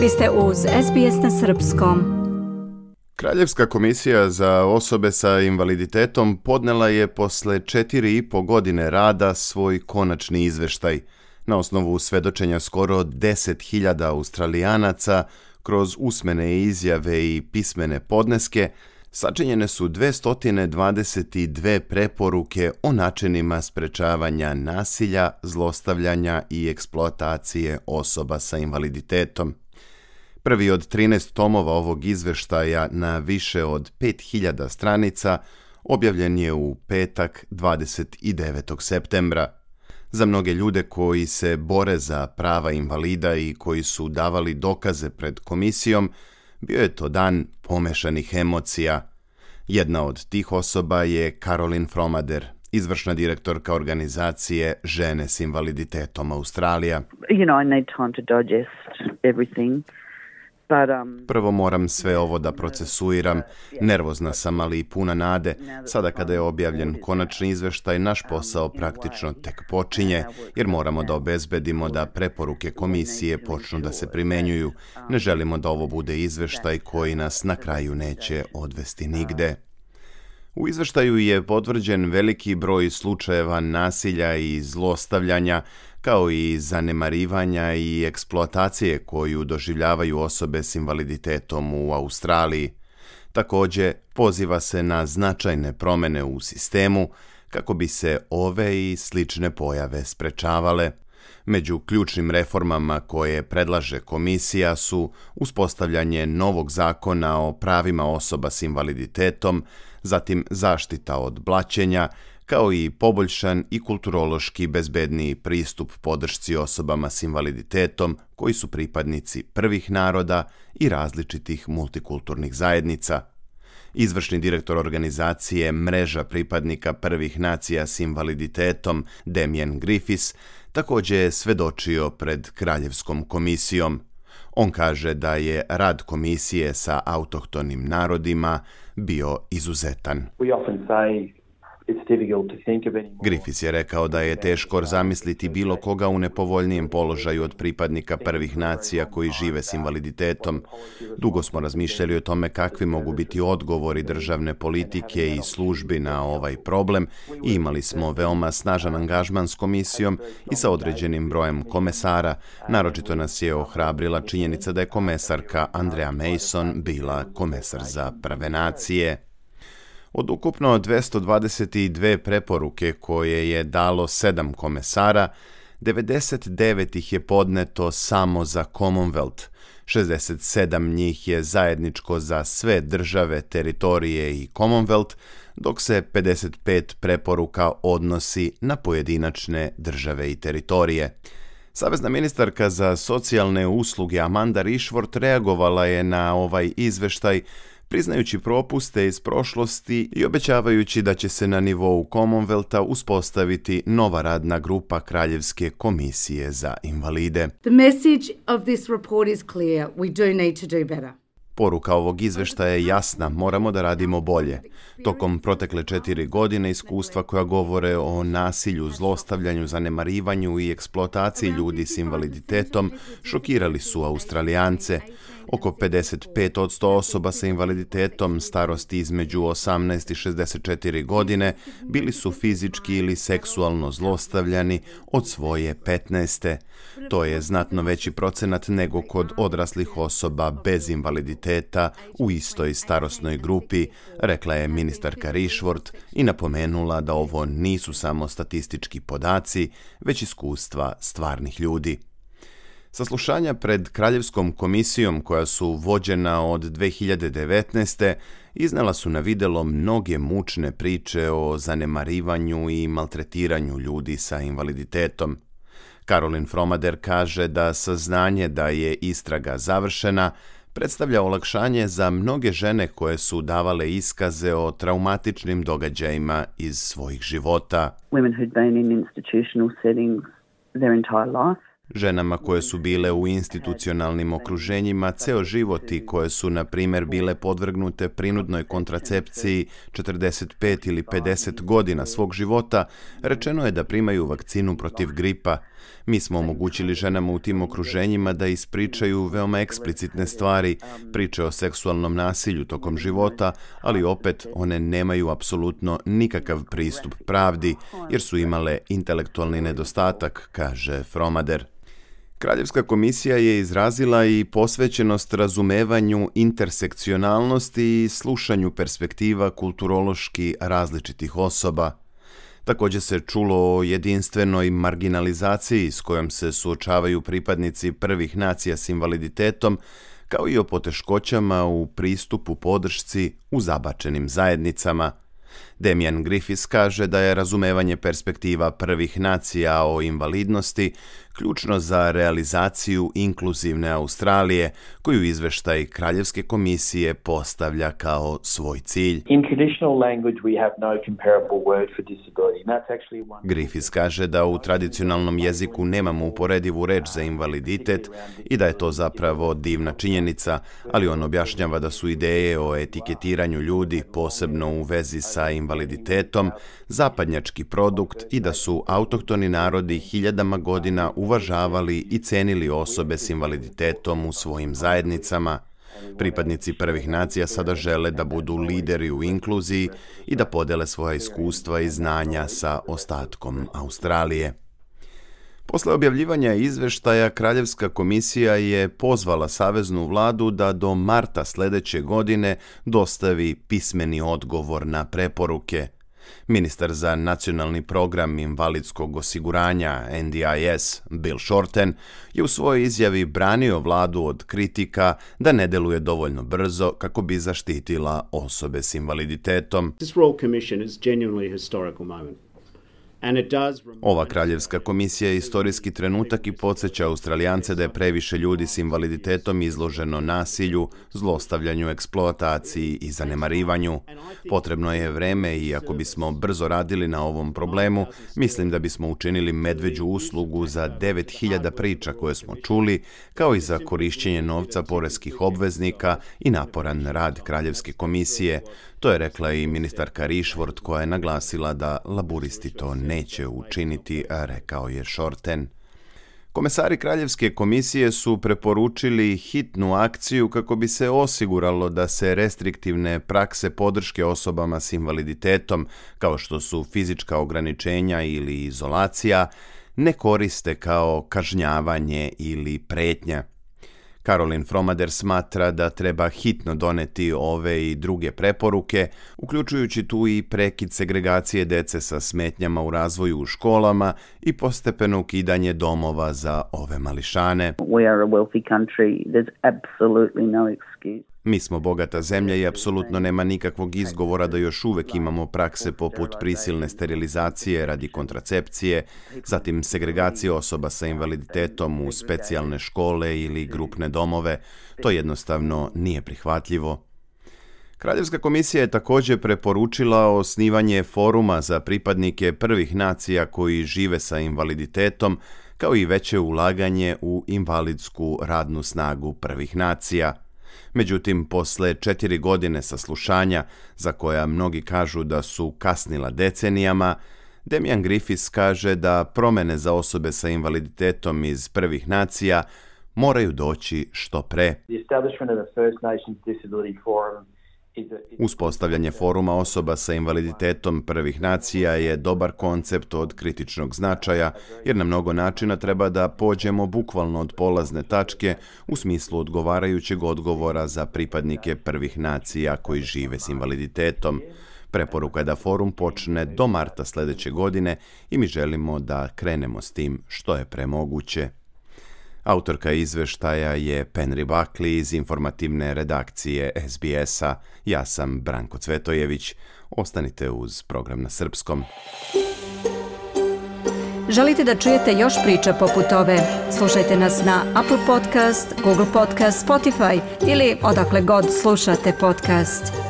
Vi ste uz SBS na Srpskom. Kraljevska komisija za osobe sa invaliditetom podnela je posle četiri i po godine rada svoj konačni izveštaj. Na osnovu svedočenja skoro 10.000 australijanaca kroz usmene izjave i pismene podneske, sačinjene su 222 preporuke o načinima sprečavanja nasilja, zlostavljanja i eksploatacije osoba sa invaliditetom. Prvi od 13 tomova ovog izveštaja na više od 5000 stranica objavljen je u petak 29. septembra. Za mnoge ljude koji se bore za prava invalida i koji su davali dokaze pred komisijom, bio je to dan pomešanih emocija. Jedna od tih osoba je Caroline Fromader, izvršna direktorka organizacije Žene s invaliditetom Australija. You know, I need time to digest everything. Um, Prvo moram sve ovo da procesuiram. Nervozna sam, ali i puna nade. Sada kada je objavljen konačni izveštaj, naš posao praktično tek počinje, jer moramo da obezbedimo da preporuke komisije počnu da se primenjuju. Ne želimo da ovo bude izveštaj koji nas na kraju neće odvesti nigde. U izveštaju je potvrđen veliki broj slučajeva nasilja i zlostavljanja, kao i zanemarivanja i eksploatacije koju doživljavaju osobe s invaliditetom u Australiji. Takođe, poziva se na značajne promene u sistemu kako bi se ove i slične pojave sprečavale. Među ključnim reformama koje predlaže komisija su uspostavljanje novog zakona o pravima osoba s invaliditetom, zatim zaštita od blaćenja, kao i poboljšan i kulturološki bezbedniji pristup podršci osobama s invaliditetom koji su pripadnici prvih naroda i različitih multikulturnih zajednica. Izvršni direktor organizacije Mreža pripadnika prvih nacija s invaliditetom Damien Griffiths takođe je svedočio pred Kraljevskom komisijom. On kaže da je rad komisije sa autohtonim narodima bio izuzetan. We often say Griffiths je rekao da je teško zamisliti bilo koga u nepovoljnijem položaju od pripadnika prvih nacija koji žive s invaliditetom. Dugo smo razmišljali o tome kakvi mogu biti odgovori državne politike i službi na ovaj problem i imali smo veoma snažan angažman s komisijom i sa određenim brojem komesara. Naročito nas je ohrabrila činjenica da je komesarka Andrea Mason bila komesar za prave nacije. Od ukupno 222 preporuke koje je dalo sedam komesara, 99 ih je podneto samo za Commonwealth, 67 njih je zajedničko za sve države, teritorije i Commonwealth, dok se 55 preporuka odnosi na pojedinačne države i teritorije. Savezna ministarka za socijalne usluge Amanda Rishworth reagovala je na ovaj izveštaj priznajući propuste iz prošlosti i obećavajući da će se na nivou Commonwealtha uspostaviti nova radna grupa Kraljevske komisije za invalide. The message of this report is clear. We do need to do better. Poruka ovog izveštaja je jasna, moramo da radimo bolje. Tokom protekle četiri godine iskustva koja govore o nasilju, zlostavljanju, zanemarivanju i eksploataciji ljudi s invaliditetom šokirali su Australijance. Oko 55 od 100 osoba sa invaliditetom starosti između 18 i 64 godine bili su fizički ili seksualno zlostavljani od svoje 15. To je znatno veći procenat nego kod odraslih osoba bez invaliditeta u istoj starosnoj grupi, rekla je ministarka Rišvort i napomenula da ovo nisu samo statistički podaci, već iskustva stvarnih ljudi. Saslušanja pred Kraljevskom komisijom koja su vođena od 2019. iznala su na videlo mnoge mučne priče o zanemarivanju i maltretiranju ljudi sa invaliditetom. Karolin Fromader kaže da saznanje da je istraga završena predstavlja olakšanje za mnoge žene koje su davale iskaze o traumatičnim događajima iz svojih života. Women who'd been in institutional settings their entire life ženama koje su bile u institucionalnim okruženjima ceo život i koje su, na primjer, bile podvrgnute prinudnoj kontracepciji 45 ili 50 godina svog života, rečeno je da primaju vakcinu protiv gripa. Mi smo omogućili ženama u tim okruženjima da ispričaju veoma eksplicitne stvari, priče o seksualnom nasilju tokom života, ali opet one nemaju apsolutno nikakav pristup pravdi, jer su imale intelektualni nedostatak, kaže Fromader. Kraljevska komisija je izrazila i posvećenost razumevanju intersekcionalnosti i slušanju perspektiva kulturološki različitih osoba. Također se čulo o jedinstvenoj marginalizaciji s kojom se suočavaju pripadnici prvih nacija s invaliditetom, kao i o poteškoćama u pristupu podršci u zabačenim zajednicama – Demian Griffiths kaže da je razumevanje perspektiva prvih nacija o invalidnosti ključno za realizaciju inkluzivne Australije, koju izveštaj Kraljevske komisije postavlja kao svoj cilj. Griffiths kaže da u tradicionalnom jeziku nemamo uporedivu reč za invaliditet i da je to zapravo divna činjenica, ali on objašnjava da su ideje o etiketiranju ljudi, posebno u vezi sa invaliditetom, zapadnjački produkt i da su autohtoni narodi hiljadama godina uvažavali i cenili osobe s invaliditetom u svojim zajednicama. Pripadnici prvih nacija sada žele da budu lideri u inkluziji i da podele svoja iskustva i znanja sa ostatkom Australije. Posle objavljivanja izveštaja Kraljevska komisija je pozvala Saveznu vladu da do marta sljedeće godine dostavi pismeni odgovor na preporuke – Ministar za nacionalni program invalidskog osiguranja NDIS Bill Shorten je u svojoj izjavi branio vladu od kritika da ne deluje dovoljno brzo kako bi zaštitila osobe s invaliditetom. This Royal Commission is genuinely historical moment. Ova kraljevska komisija je istorijski trenutak i podsjeća Australijance da je previše ljudi s invaliditetom izloženo nasilju, zlostavljanju, eksploataciji i zanemarivanju. Potrebno je vreme i ako bismo brzo radili na ovom problemu, mislim da bismo učinili medveđu uslugu za 9000 priča koje smo čuli, kao i za korišćenje novca poreskih obveznika i naporan rad kraljevske komisije. To je rekla i ministarka Rišvort koja je naglasila da laburisti to neće učiniti, rekao je Shorten. Komesari Kraljevske komisije su preporučili hitnu akciju kako bi se osiguralo da se restriktivne prakse podrške osobama s invaliditetom, kao što su fizička ograničenja ili izolacija, ne koriste kao kažnjavanje ili pretnja. Karolin Fromader smatra da treba hitno doneti ove i druge preporuke, uključujući tu i prekid segregacije dece sa smetnjama u razvoju u školama i postepeno ukidanje domova za ove mališane. We are a wealthy country. There's absolutely no excuse. Mi smo bogata zemlja i apsolutno nema nikakvog izgovora da još uvek imamo prakse poput prisilne sterilizacije radi kontracepcije, zatim segregacije osoba sa invaliditetom u specijalne škole ili grupne domove. To jednostavno nije prihvatljivo. Kraljevska komisija je također preporučila osnivanje foruma za pripadnike prvih nacija koji žive sa invaliditetom, kao i veće ulaganje u invalidsku radnu snagu prvih nacija. Međutim, posle četiri godine saslušanja, za koja mnogi kažu da su kasnila decenijama, Demian Griffiths kaže da promene za osobe sa invaliditetom iz prvih nacija moraju doći što pre. Uspostavljanje foruma osoba sa invaliditetom prvih nacija je dobar koncept od kritičnog značaja, jer na mnogo načina treba da pođemo bukvalno od polazne tačke u smislu odgovarajućeg odgovora za pripadnike prvih nacija koji žive s invaliditetom. Preporuka je da forum počne do marta sljedeće godine i mi želimo da krenemo s tim što je premoguće. Autorka izveštaja je Penri Bakli iz informativne redakcije SBS-a. Ja sam Branko Cvetojević. Ostanite uz program na srpskom. Želite da čujete još priča poput ove? Slušajte nas na Apple Podcast, Google Podcast, Spotify ili odakle god slušate podcast.